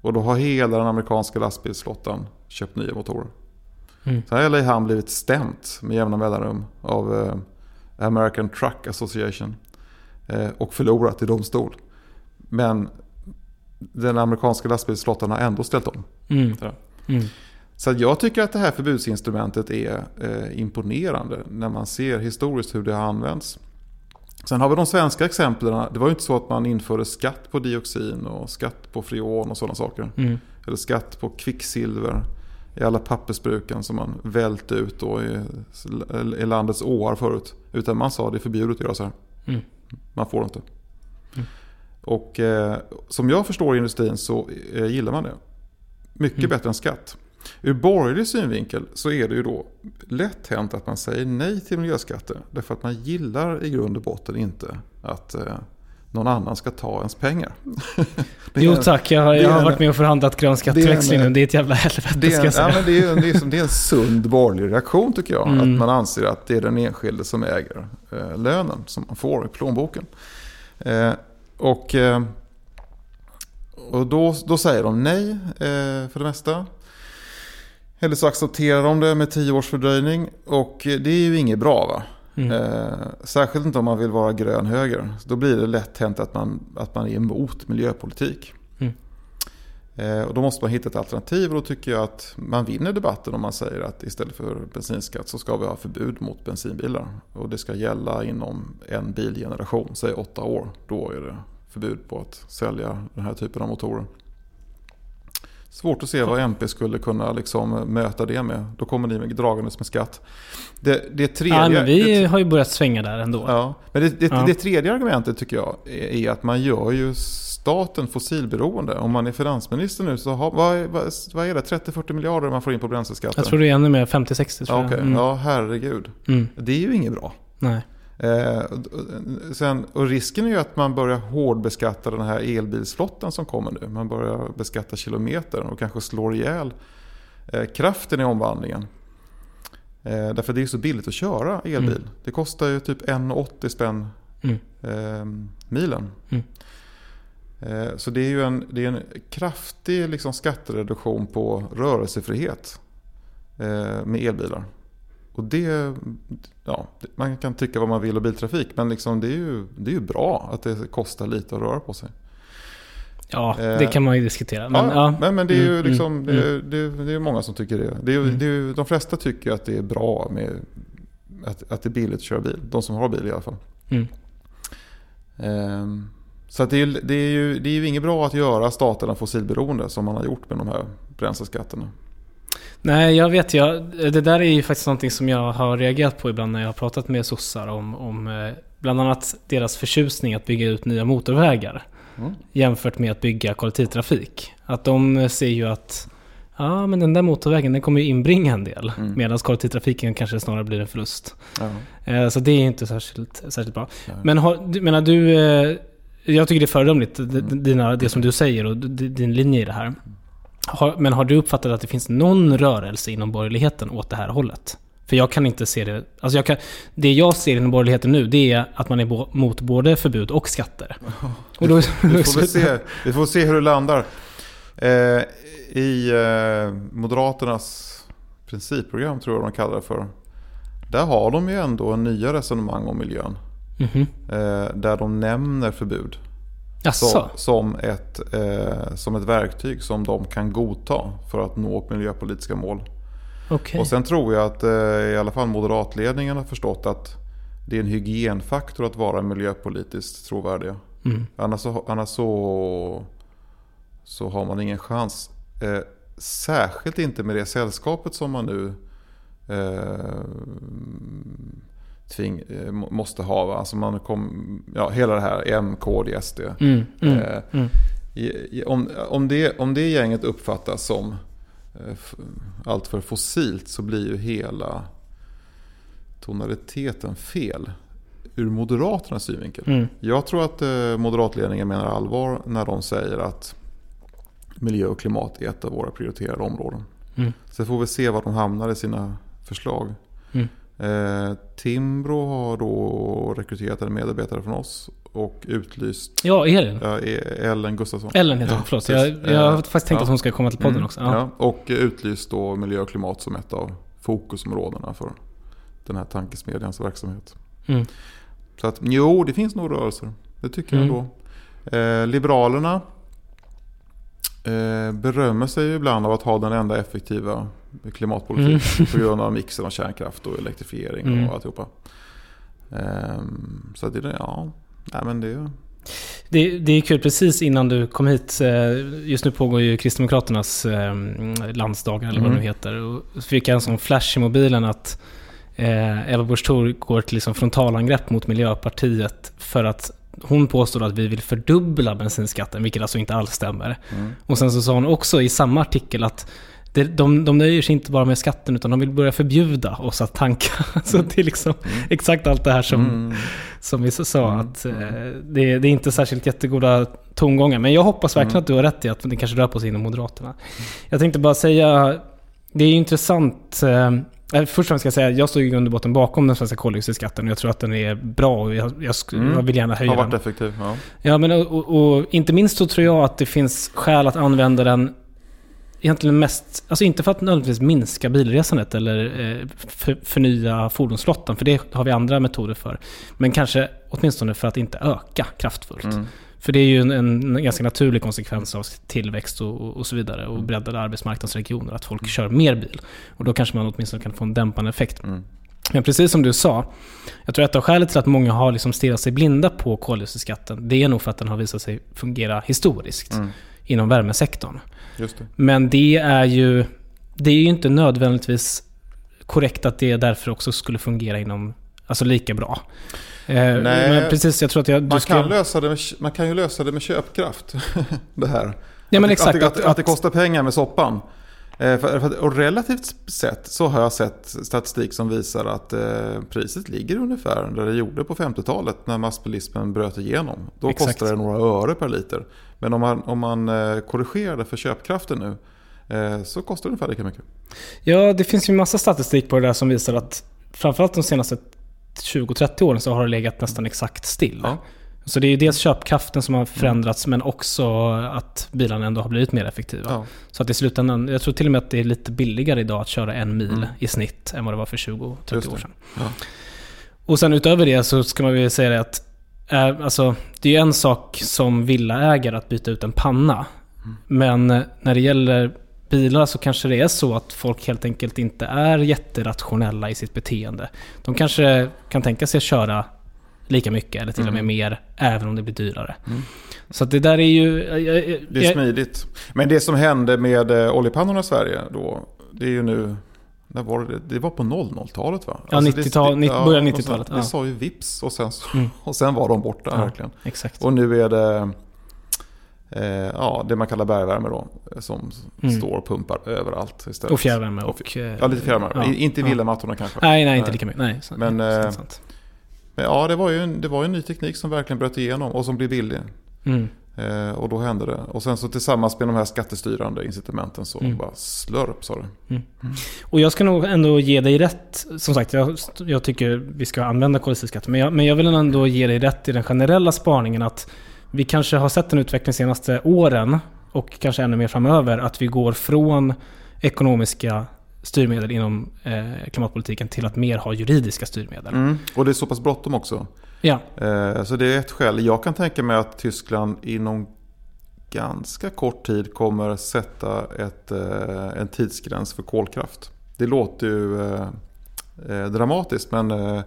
Och då har hela den amerikanska lastbilsflottan köpt nya motorer. Mm. Så här har LA Hamn blivit stämt med jämna mellanrum av American Truck Association. Eh, och förlorat i domstol. Men den amerikanska lastbilsflottan har ändå ställt om. Mm. Mm. Så jag tycker att det här förbudsinstrumentet är eh, imponerande när man ser historiskt hur det har använts. Sen har vi de svenska exemplen. Det var ju inte så att man införde skatt på dioxin och skatt på freon och sådana saker. Mm. Eller skatt på kvicksilver i alla pappersbruken som man vält ut då i, i landets åar förut. Utan man sa att det är förbjudet att göra så här. Man får inte. Mm. Och eh, som jag förstår industrin så eh, gillar man det. Mycket Mm. bättre än skatt. Ur borgerlig synvinkel så är det ju då lätt hänt att man säger nej till miljöskatter. Därför att man gillar i grund och botten inte att eh, någon annan ska ta ens pengar. Jo en- tack, jag, har- jag har en- varit med och förhandlat grön skatteväxling nu. Det är ett jävla helvete Det ska är, jag en, säga. ja, men det, är, det, är, som- det är en sund borgerlig reaktion tycker jag. Mm. Att man anser att det är den enskilde som äger eh, lönen som man får i plånboken. Eh, och eh, och då, då säger de nej eh, för det mesta. Eller så accepterar de det med tio års fördröjning. Och eh, det är ju inget bra va? Mm. Eh, särskilt inte om man vill vara grön höger. Så då blir det lätt hänt att man, att man är emot miljöpolitik. Mm. Eh, och då måste man hitta ett alternativ och då tycker jag att man vinner debatten om man säger att istället för bensinskatt så ska vi ha förbud mot bensinbilar. Och det ska gälla inom en bilgeneration, säg åtta år. Då är det förbud på att sälja den här typen av motorer. Svårt att se vad MP skulle kunna liksom möta det med. Då kommer ni med dragandes med skatt. Det, det tredje, Ja, men vi det, har ju börjat svänga där ändå. ja, men det, det, Ja. det tredje argumentet tycker jag är, är att man gör ju staten fossilberoende. Om man är finansminister nu så har, vad, är- vad, vad är det? 30-40 miljarder man får in på bränsleskatten? Jag tror det är ännu mer, 50-60 tror ja, jag. okej. Mm. ja, herregud. Mm. Det är ju inget bra. Nej. Eh, sen, och risken är ju att man börjar hårdbeskatta den här elbilsflottan som kommer nu. Man börjar beskatta kilometer och kanske slår ihjäl eh, kraften i omvandlingen. Eh, därför det är så billigt att köra elbil. Mm. Det kostar ju typ 1,80 spänn Mm. eh, milen. Mm. Eh, så det är ju en, det är en kraftig liksom, skattereduktion på rörelsefrihet eh, med elbilar. Och det, ja, man kan tycka vad man vill om biltrafik men liksom det, är ju, det är ju bra att det kostar lite att röra på sig. Ja, Eh, det kan man ju diskutera. Men, ja, ja. men, men det är ju Mm, liksom, mm, det, är, det, är, det är många som tycker det. det, är, Mm. det är, de flesta tycker att det är bra med att, att det är billigt att köra bil. De som har bil i alla fall. Mm. Ehm, så det, är, det, är ju, det är ju inget bra att göra staterna fossilberoende som man har gjort med de här bränsleskatterna. Nej, jag vet. Jag, det där är ju faktiskt någonting som jag har reagerat på ibland när jag har pratat med sossar om, om eh, bland annat deras förtjusning att bygga ut nya motorvägar. Mm. Jämfört med att bygga kollektivtrafik. Att de ser ju att ja, men den där motorvägen den kommer ju inbringa en del. Mm. Medan kollektivtrafiken kanske snarare blir en förlust. Eh, Så det är inte särskilt, särskilt bra. Nej. Men har, du- menar du... eh, Jag tycker det är föredömligt, d- dina, det som du säger och din linje i det här. Har, men har du uppfattat att det finns någon rörelse inom borgerligheten åt det här hållet? För jag kan inte se det. Alltså jag kan, det jag ser inom borgerligheten nu, det är att man är bo, mot både förbud och skatter. Och då, Vi får, väl se, vi får se hur det landar. Eh, I eh, Moderaternas principprogram tror jag de kallar det för. Där har de ju ändå en nya resonemang om miljön. Mhm. Eh, där de nämner förbud. Som, som, ett, eh, som ett verktyg som de kan godta för att nå miljöpolitiska mål. Okej. Och sen tror jag att eh, i alla fall moderatledningen har förstått att det är en hygienfaktor att vara miljöpolitiskt trovärdiga. Mm. Annars, så, annars så, så har man ingen chans. Eh, särskilt inte med det sällskapet som man nu eh, tving, eh, må- måste ha. Alltså man kom, ja, hela det här M, KD, SD. Mm, mm, Eh, mm. I- i- Om, om, det, om det gänget uppfattas som eh, f- allt för fossilt så blir ju hela tonaliteten fel ur Moderaternas synvinkel. Mm. Jag tror att eh, moderatledningen menar allvar när de säger att miljö och klimat är ett av våra prioriterade områden. Mm. Så får vi se var de hamnar i sina förslag. Mm. Eh, Timbro har då rekryterat en medarbetare från oss och utlyst Ja, Elin. ja, E- Ellen Gustafsson. Ellen heter Ja, hon, förlåt. precis. Jag, jag har Eh, faktiskt tänkt ja. att hon ska komma till podden Mm, också. Ja. Ja, och utlyst då miljö och klimat som ett av fokusområdena för den här tankesmedjans verksamhet. Mm. Så att jo, det finns nog rörelser. Det tycker jag Mm. ändå. Eh, Liberalerna eh, berömmer sig ibland av att ha den enda effektiva klimatpolitiken på grund av mixen av kärnkraft och elektrifiering Mm. och alltihopa. Ehm, så det, ja, nej men det... Det, det är kul, precis innan du kom hit, eh, just nu pågår ju Kristdemokraternas eh, landsdagar eller vad Mm. det heter. Och så fick jag en sån flash i mobilen att eh, Ebba Busch Thor går till liksom frontalangrepp mot Miljöpartiet för att hon påstår att vi vill fördubbla bensinskatten, vilket alltså inte alls stämmer. Mm. Och sen så sa hon också i samma artikel att det, de, de nöjer sig inte bara med skatten utan de vill börja förbjuda oss att tanka. Så det är liksom exakt allt det här som, Mm. som vi sa, att eh, det, det är inte särskilt jättegoda tongångar. Men jag hoppas verkligen att du har rätt i att det kanske rör på sig inom Moderaterna. Jag tänkte bara säga, det är ju intressant. Eh, eh, först och främst ska jag säga, jag står i grund och botten bakom den svenska koldioxidskatten och jag tror att den är bra och jag, jag, Mm. jag vill gärna höja Har den. varit effektiv. Ja. Ja, men och, och, och inte minst så tror jag att det finns skäl att använda den egentligen mest, alltså inte för att nödvändigtvis minska bilresandet eller eh, för, förnya fordonsflottan, för det har vi andra metoder för. Men kanske åtminstone för att inte öka kraftfullt. Mm. För det är ju en, en ganska naturlig konsekvens av tillväxt och, och så vidare och breddade arbetsmarknadsregioner, att folk kör mer bil. Och då kanske man åtminstone kan få en dämpande effekt. Men precis som du sa, jag tror att ett av skälet till att många har liksom stirrat sig blinda på koldioxidskatten, det är nog för att den har visat sig fungera historiskt inom värmesektorn. Det. Men det är ju, det är ju inte nödvändigtvis korrekt att det därför också skulle fungera inom, alltså lika bra. Eh, Nej. men precis, jag tror att jag, du Man kan, lösa det med, man kan ju lösa det med köpkraft. det här. Ja, men exakt, Att, att, att- att, det kostar pengar med soppan. Eh, och relativt sett så har jag sett statistik som visar att eh, priset ligger ungefär där det gjorde på 50-talet när massbilismen bröt igenom. Då Exakt. kostar det några öre per liter. Men om man, om man eh, korrigerar det för köpkraften nu eh, så kostar det ungefär lika mycket. Ja, det finns ju massa statistik på det där som visar att framförallt de senaste 20-30 åren så har det legat nästan exakt still. Ja. Så det är ju dels köpkraften som har förändrats men också att bilarna ändå har blivit mer effektiva. Ja. Så att i slutändan, jag tror till och med att det är lite billigare idag att köra en mil i snitt än vad det var för 20-30 Mm. Just det. år sedan. Ja. Och sen utöver det så ska man väl säga det att alltså, det är ju en sak som villaägare att byta ut en panna. Mm. Men eh, när det gäller bilar så kanske det är så att folk helt enkelt inte är jätterationella i sitt beteende. De kanske kan tänka sig att köra lika mycket eller till och Mm. med mer även om det blir dyrare. Så att det där är ju... jag- jag- Det är smidigt. Men det som hände med eh, oljepannorna i Sverige då, det är ju nu... När var det? det var på 00-talet va? Ja, 90-tal- det, 90 början och sen- 90-talet, Det ja. sa ju vips och sen, Mm. och sen var de borta Ja. verkligen. Exakt. Och nu är det eh, ja, det man kallar bergvärme då. Som Mm. står och pumpar överallt istället. Och fjärrvärme och... eh, Ja, lite fjärrvärme. ja, Inte i ja. villamattorna kanske. Nej, nej, inte lika mycket. Nej, så- Men, sant, eh, sant. Men ja, det var ju en, det var en ny teknik som verkligen bröt igenom och som blev billig. Mm. Eh, och då hände det. Och sen så tillsammans med de här skattestyrande incitamenten så Mm. bara slurp sa det. Och jag ska nog ändå ge dig rätt. Som sagt, jag, jag tycker vi ska använda koldioxidskatten. Men jag, men jag vill ändå ge dig rätt i den generella spaningen att vi kanske har sett en utveckling de senaste åren och kanske ännu mer framöver att vi går från ekonomiska styrmedel inom eh, klimatpolitiken till att mer ha juridiska styrmedel. Mm. Och det är så pass bråttom också. Ja, Eh, så det är ett skäl. Jag kan tänka mig att Tyskland inom ganska kort tid kommer sätta ett, eh, en tidsgräns för kolkraft. Det låter ju eh, eh, dramatiskt men, eh,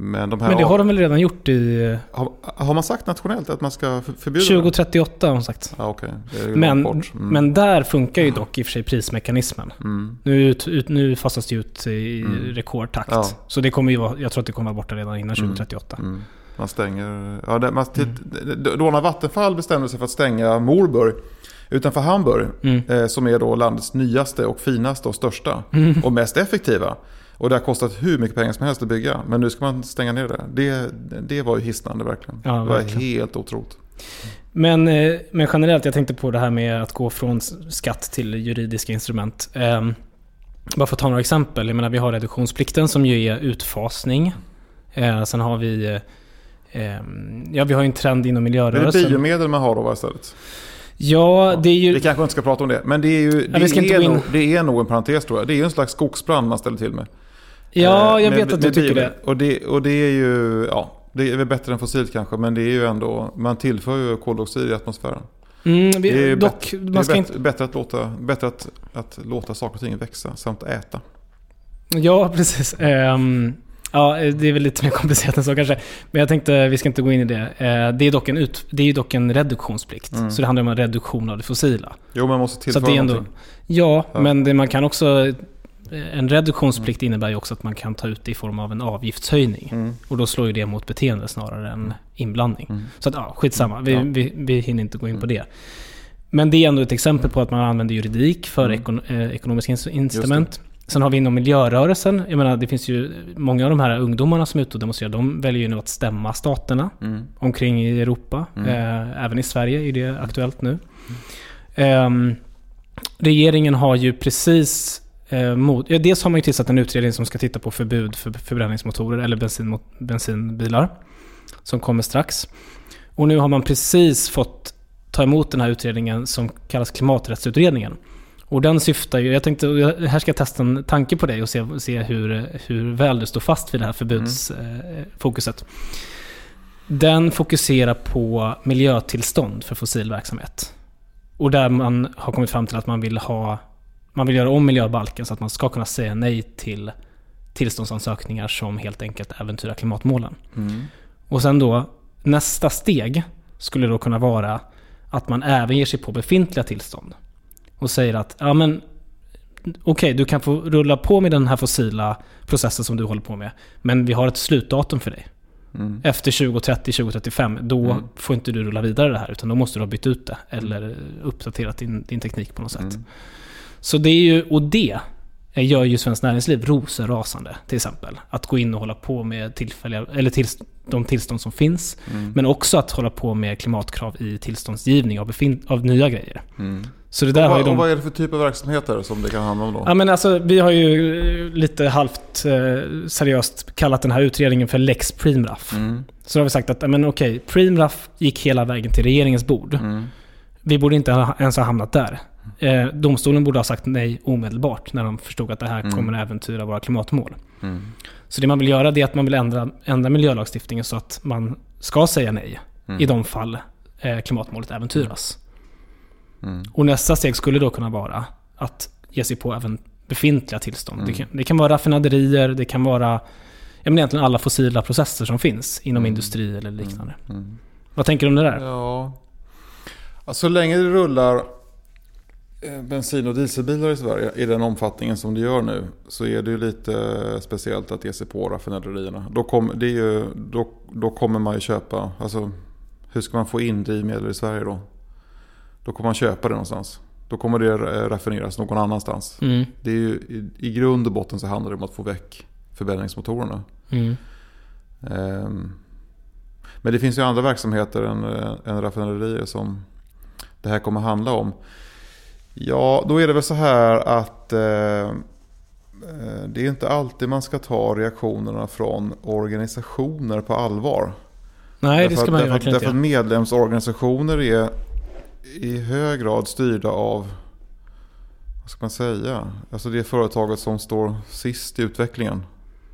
men de här... men det har de väl redan gjort i har, har man sagt nationellt att man ska för- förbjuda det? 2038 har de sagt. Är ju Men. Mm. men där funkar ju dock i och för sig prismekanismen. Mm. Nu, ut, nu fasas det ut i Mm. rekordtakt. Ja. Så det kommer ju vara, jag tror att det kommer vara borta redan innan 2038. Mm. Man stänger... Ja, det, man, Då när Vattenfall bestämde sig för att stänga Morburg utanför Hamburg, Mm. eh, som är då landets nyaste och finaste och största Mm. och mest effektiva. Och det har kostat hur mycket pengar som helst att bygga. Men nu ska man stänga ner det. Det, det var ju hisnande verkligen. Ja, det var verkligen. helt otroligt. Men, eh, men generellt, jag tänkte på det här med att gå från skatt till juridiska instrument. Ehm, bara för att ta några exempel. Jag menar, vi har reduktionsplikten som ju är utfasning. Eh, sen har vi... eh, ehm, ja, vi har ju en trend inom Det är miljörörelsen. biomedel man har då istället. Ja, det är ju... Vi kanske inte ska prata om det. Men det är ju det, inte är in- nog, det är nog en parentes tror jag. Det är ju en slags skogsbrand man ställer till med. Ja, Eh, jag med- vet att du tycker det. Och det. Och det är ju, ja, det är väl bättre än fossilt kanske. Men det är ju ändå, man tillför ju koldioxid i atmosfären. Mm, Det är vi, dock, bättre, det är inte... bättre, att, låta, bättre att, att låta saker och ting växa samt äta. Ja, precis. Ehm, ja, det är väl lite mer komplicerat än så kanske. Men jag tänkte, vi ska inte gå in i det. Eh, det, är dock en ut, det är dock en reduktionsplikt. Mm. Så det handlar om en reduktion av det fossila. Jo, man måste Så tillföra att det är ändå, någonting. ja, Ja. men det, man kan också... En reduktionsplikt innebär ju också att man kan ta ut det i form av en avgiftshöjning. Mm. Och då slår ju det mot beteende snarare än inblandning. Mm. Så att, ja, skitsamma. Vi, Ja. vi, vi hinner inte gå in på det. Men det är ändå ett exempel på att man använder juridik för Mm. ekon, eh, ekonomiska incitament. Sen har vi inom miljörörelsen, jag menar det finns ju många av de här ungdomarna som är ute och demonstrerar, de väljer ju nu att stämma staterna Mm. omkring i Europa. Mm. Eh, även i Sverige är det aktuellt nu. Ehm, regeringen har ju precis eh, mot, ja, dels har man ju tillsatt en utredning som ska titta på förbud för förbränningsmotorer eller bensin, bensinbilar. Som kommer strax. Och nu har man precis fått ta emot den här utredningen som kallas klimaträttsutredningen. Och den syftar ju, jag tänkte, här ska jag testa en tanke på dig och se, se hur, hur väl du står fast vid det här förbudsfokuset. Den fokuserar på miljötillstånd för fossil verksamhet. Och där man har kommit fram till att man vill ha man vill göra om miljöbalken så att man ska kunna säga nej till tillståndsansökningar som helt enkelt äventyrar klimatmålen. Mm. Och sen då, nästa steg skulle då kunna vara att man även ger sig på befintliga tillstånd. Och säger att, ja men okej, du kan få rulla på med den här fossila processen som du håller på med. Men vi har ett slutdatum för dig. Mm. Efter 2030, 2035, då Mm. får inte du rulla vidare det här. Utan då måste du ha bytt ut det. Eller uppdaterat din, din teknik på något sätt. Så det är ju, och det gör ju Svenskt Näringsliv rosenrasande till exempel. Att gå in och hålla på med tillfälliga, eller tills, de tillstånd som finns. Mm. Men också att hålla på med klimatkrav i tillståndsgivning av, befin- av nya grejer. Mm. Så det där och, har vad, de... och vad är det för typ av verksamheter som det kan handla om då? Ja men alltså vi har ju eh, lite halvt eh, seriöst kallat den här utredningen för Lex Preemraff. Mm. Så har vi sagt att, men okej, Preemraff gick hela vägen till regeringens bord. Mm. Vi borde inte ens ha hamnat där. Eh, domstolen borde ha sagt nej omedelbart när de förstod att det här Mm. kommer att äventyra våra klimatmål. Mm. Så det man vill göra det är att man vill ändra, ändra miljölagstiftningen så att man ska säga nej Mm. i de fall eh, klimatmålet äventyras. Mm. Och nästa steg skulle då kunna vara att ge sig på även befintliga tillstånd. Mm. Det, kan, det kan vara raffinaderier, det kan vara ja, men egentligen alla fossila processer som finns inom Mm. industri eller liknande. Mm. Vad tänker du om det där? Ja. Alltså, så länge det rullar bensin och dieselbilar i Sverige i den omfattningen som det gör nu så är det ju lite speciellt att ge sig på raffinaderierna. Då, kom, det är ju, då, då kommer man ju köpa, alltså hur ska man få in drivmedel i Sverige då? Då kommer man köpa det någonstans. Då kommer det eh, raffineras någon annanstans. Mm. Det är ju, i, I grund och botten så handlar det om att få väck förbränningsmotorerna. Mm. Ehm, Men det finns ju andra verksamheter än, eh, än raffinaderier som det här kommer handla om. Ja, då är det väl så här att eh, eh, det är inte alltid man ska ta reaktionerna från organisationer på allvar. Nej, det Därför ska att- man ju därför, verkligen inte därför att medlemsorganisationer är i hög grad styrda av, vad ska man säga, alltså det företaget som står sist i utvecklingen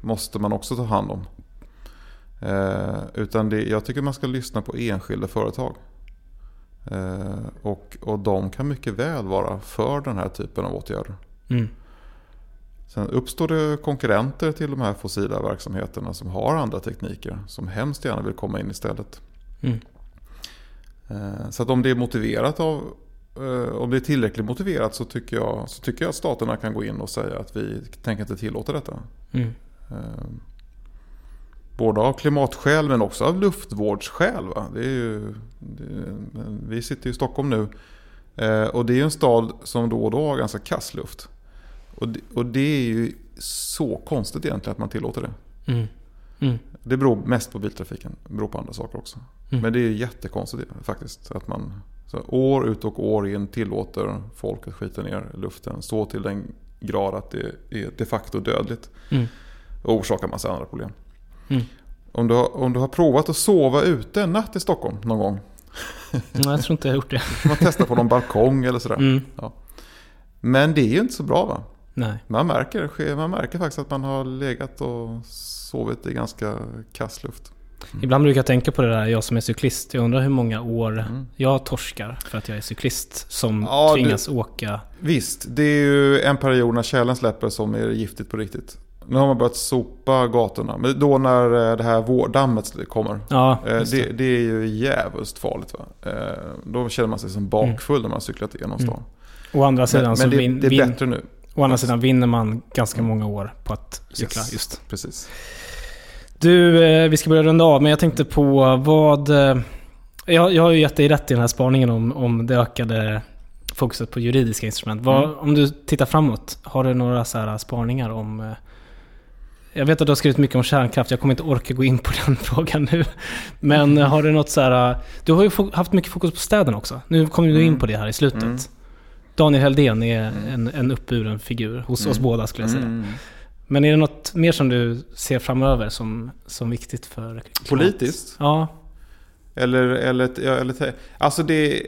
måste man också ta hand om. Eh, utan det, jag tycker man ska lyssna på enskilda företag. Eh, och, och de kan mycket väl vara för den här typen av åtgärder. Mm. Sen uppstår det konkurrenter till de här fossila verksamheterna som har andra tekniker som hemskt gärna vill komma in istället. Mm. Eh, Så att om det är motiverat av eh, om det är tillräckligt motiverat så tycker, jag, så tycker jag att staterna kan gå in och säga att vi tänker inte tillåta detta. Mm. Både av klimatskäl men också av luftvårdsskäl. Ju, det, vi sitter i Stockholm nu eh, och det är en stad som då och då har ganska kass luft. Och det, och det är ju så konstigt egentligen att man tillåter det. Mm. Mm. Det beror mest på biltrafiken. Det beror på andra saker också. Mm. Men det är jättekonstigt faktiskt. Att man år ut och år in tillåter folk att skita ner luften. Så till den grad att det är de facto dödligt. Mm. Och orsakar massa andra problem. Mm. Om, du har, om du har provat att sova ute en natt i Stockholm någon gång. Nej, jag tror inte jag har gjort det. man testa på någon balkong eller sådär. Mm. Men det är ju inte så bra va? Nej. Man märker, man märker faktiskt att man har legat och sovit i ganska kass luft. Ibland brukar jag tänka på det där, jag som är cyklist. Jag undrar hur många år Mm. jag torskar för att jag är cyklist som Ja, du- tvingas åka. Visst, det är ju en period när tjälen släpper som är giftigt på riktigt. Nu har man börjat sopa gatorna. Men då när eh, det här vårdammet kommer. Ja, eh, Det, det. det är ju jävligt farligt. Va? Eh, Då känner man sig som bakfull när man har cyklat igenom stan. Å andra sidan, Men, så men det, vin, det är vin, bättre nu. å andra sidan vinner man ganska många år på att cykla. Yes, Just. Precis. Du, vi ska börja runda av, men jag tänkte på vad... Jag, jag har ju gett dig rätt i den här spaningen om, om det ökade fokuset på juridiska instrument. Vad, Mm. Om du tittar framåt, har du några så här spaningar om... Jag vet att du har skrivit mycket om kärnkraft, jag kommer inte orka gå in på den frågan nu. Men har du något så här... eh, Du har ju haft mycket fokus på städerna också. Nu kommer du in Mm. på det här i slutet. Mm. Daniel Heldén är Mm. en, en uppburen figur hos Mm. oss båda skulle jag säga. Mm. Men är det något mer som du ser framöver som, som viktigt för klimat? Politiskt? Ja. Eller, eller, eller alltså det,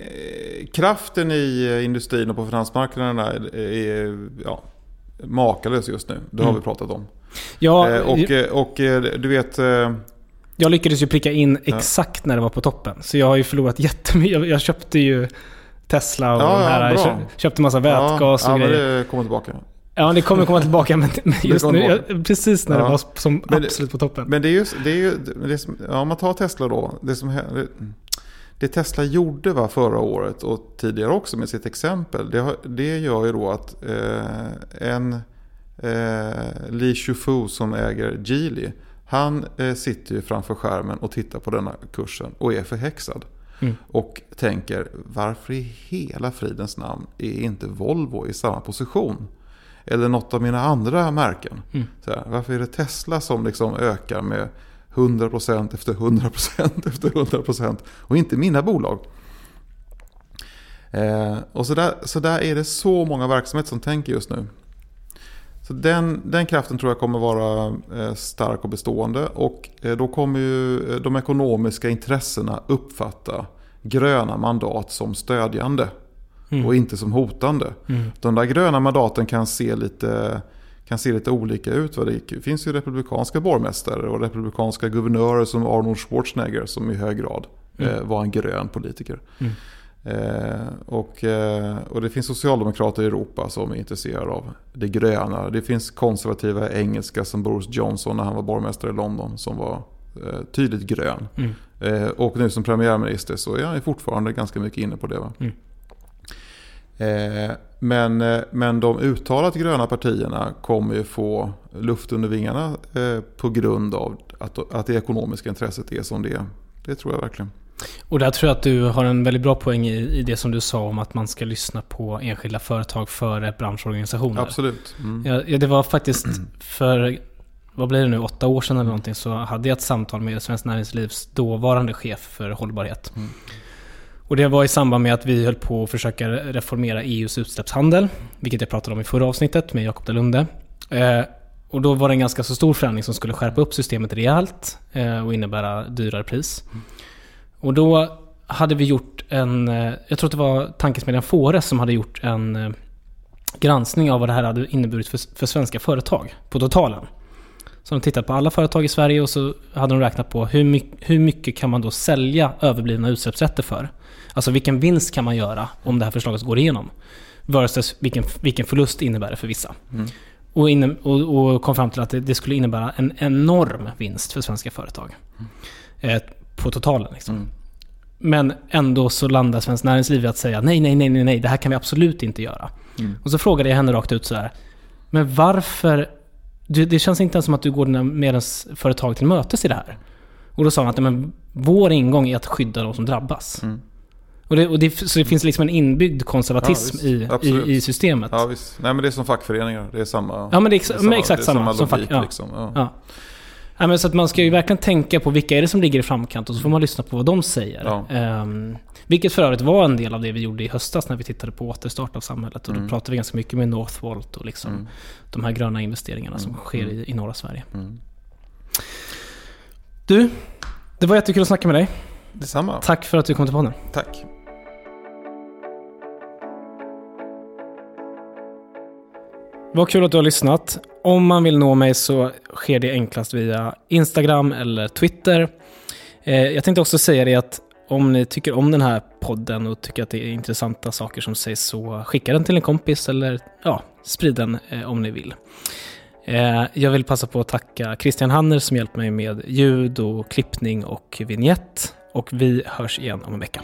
kraften i industrin och på finansmarknaderna är, är ja, makalös just nu. Det har Mm. vi pratat om. Ja, Eh, och, eh, och eh, du vet, Jag lyckades ju pricka in exakt när det var på toppen. Så jag har ju förlorat jättemycket. Jag, jag köpte ju Tesla och Ja, de ja, här. jag bra. köpte, massa vätgas ja, och ja, men grejer. det kommer tillbaka. Ja, det kommer komma tillbaka. Men, men just nu, jag, precis när det Ja. var som Men absolut på toppen. Men det är ju, det är ju det som, ja, om man tar Tesla då. Det, som, det, det Tesla gjorde va, förra året och tidigare också med sitt exempel. Det, det gör ju då att eh, en eh, Li Shufu som äger Geely. Han eh, sitter ju framför skärmen och tittar på denna kursen och är förhäxad. Mm. Och tänker varför i hela fridens namn är inte Volvo i samma position? Eller något av mina andra märken. Mm. Här, varför är det Tesla som liksom ökar med 100% efter 100% efter 100% och inte mina bolag? Eh, och så där, så där är det så många verksamheter som tänker just nu. Så den, den kraften tror jag kommer vara eh, stark och bestående. Och eh, då kommer ju eh, de ekonomiska intressena uppfatta gröna mandat som stödjande. Mm. Och inte som hotande. Mm. De där gröna mandaten kan se lite, kan se lite olika ut. Det finns ju republikanska borgmästare och republikanska guvernörer som Arnold Schwarzenegger som i hög grad eh, var en grön politiker. Mm. Eh, och, eh, och det finns socialdemokrater i Europa som är intresserade av det gröna. Det finns konservativa engelska som Boris Johnson när han var borgmästare i London som var eh, tydligt grön. Mm. Eh, och nu som premiärminister så är han fortfarande ganska mycket inne på det. Va? Mm. Eh, men, eh, men de uttalat gröna partierna kommer ju få luft under vingarna på grund av att, att det ekonomiska intresset är som det är. Det tror jag verkligen. Och där tror jag att du har en väldigt bra poäng i, i det som du sa om att man ska lyssna på enskilda företag före branschorganisationer. Absolut. Mm. Ja, det var faktiskt för, vad blir det nu, åtta år sedan eller någonting så hade jag ett samtal med Svenskt Näringslivs dåvarande chef för hållbarhet. Mm. Och det var i samband med att vi höll på att försöka reformera EUs utsläppshandel, vilket jag pratade om i förra avsnittet med Jakob Dalunde. Eh, och då var det en ganska så stor förändring som skulle skärpa upp systemet rejält eh, och innebära dyrare pris. Och då hade vi gjort en, eh, jag tror att det var tankesmedjan Fores som hade gjort en eh, granskning av vad det här hade inneburit för, för svenska företag på totalen. Så de tittat på alla företag i Sverige och så hade de räknat på hur, my, hur mycket kan man då sälja överblivna utsläppsrätter för? Alltså vilken vinst kan man göra om det här förslaget går igenom? Versus vilken, vilken förlust innebär det för vissa? Mm. Och, inne, och, och kom fram till att det, det skulle innebära en enorm vinst för svenska företag. Eh, på totalen liksom. Mm. Men ändå så landar Svenskt Näringsliv i att säga nej, nej, nej, nej, nej, det här kan vi absolut inte göra. Mm. Och så frågade jag henne rakt ut så här. Men varför? Du, det känns inte ens som att du går dina medlemsföretag till mötes i det här. Och då sa hon att men, vår ingång är att skydda de som drabbas. Mm. Och det, och det, så det finns liksom en inbyggd konservatism Ja, i, i, i systemet. Ja, visst. Nej, men det är som fackföreningar. Det är samma. Ja, men det är ex- det är men exakt är samma som fack- ja. liksom. ja. Ja. Men så att man ska ju verkligen tänka på vilka är det som ligger i framkant och så får man lyssna på vad de säger. Ja. Ehm, vilket för övrigt var en del av det vi gjorde i höstas när vi tittade på återstart av samhället. Och då Mm. pratade vi ganska mycket med Northvolt och liksom Mm. de här gröna investeringarna som Mm. sker i, i norra Sverige. Mm. Du, det var jättekul att snacka med dig. Detsamma. Tack för att du kom till podden. Tack. Vad kul att du har lyssnat. Om man vill nå mig så sker det enklast via Instagram eller Twitter. Eh, jag tänkte också säga det att om ni tycker om den här podden och tycker att det är intressanta saker som sägs så skicka den till en kompis eller ja, sprid den eh, om ni vill. Eh, jag vill passa på att tacka Christian Hanner som hjälpt mig med ljud och klippning och vignett. Och vi hörs igen om en vecka.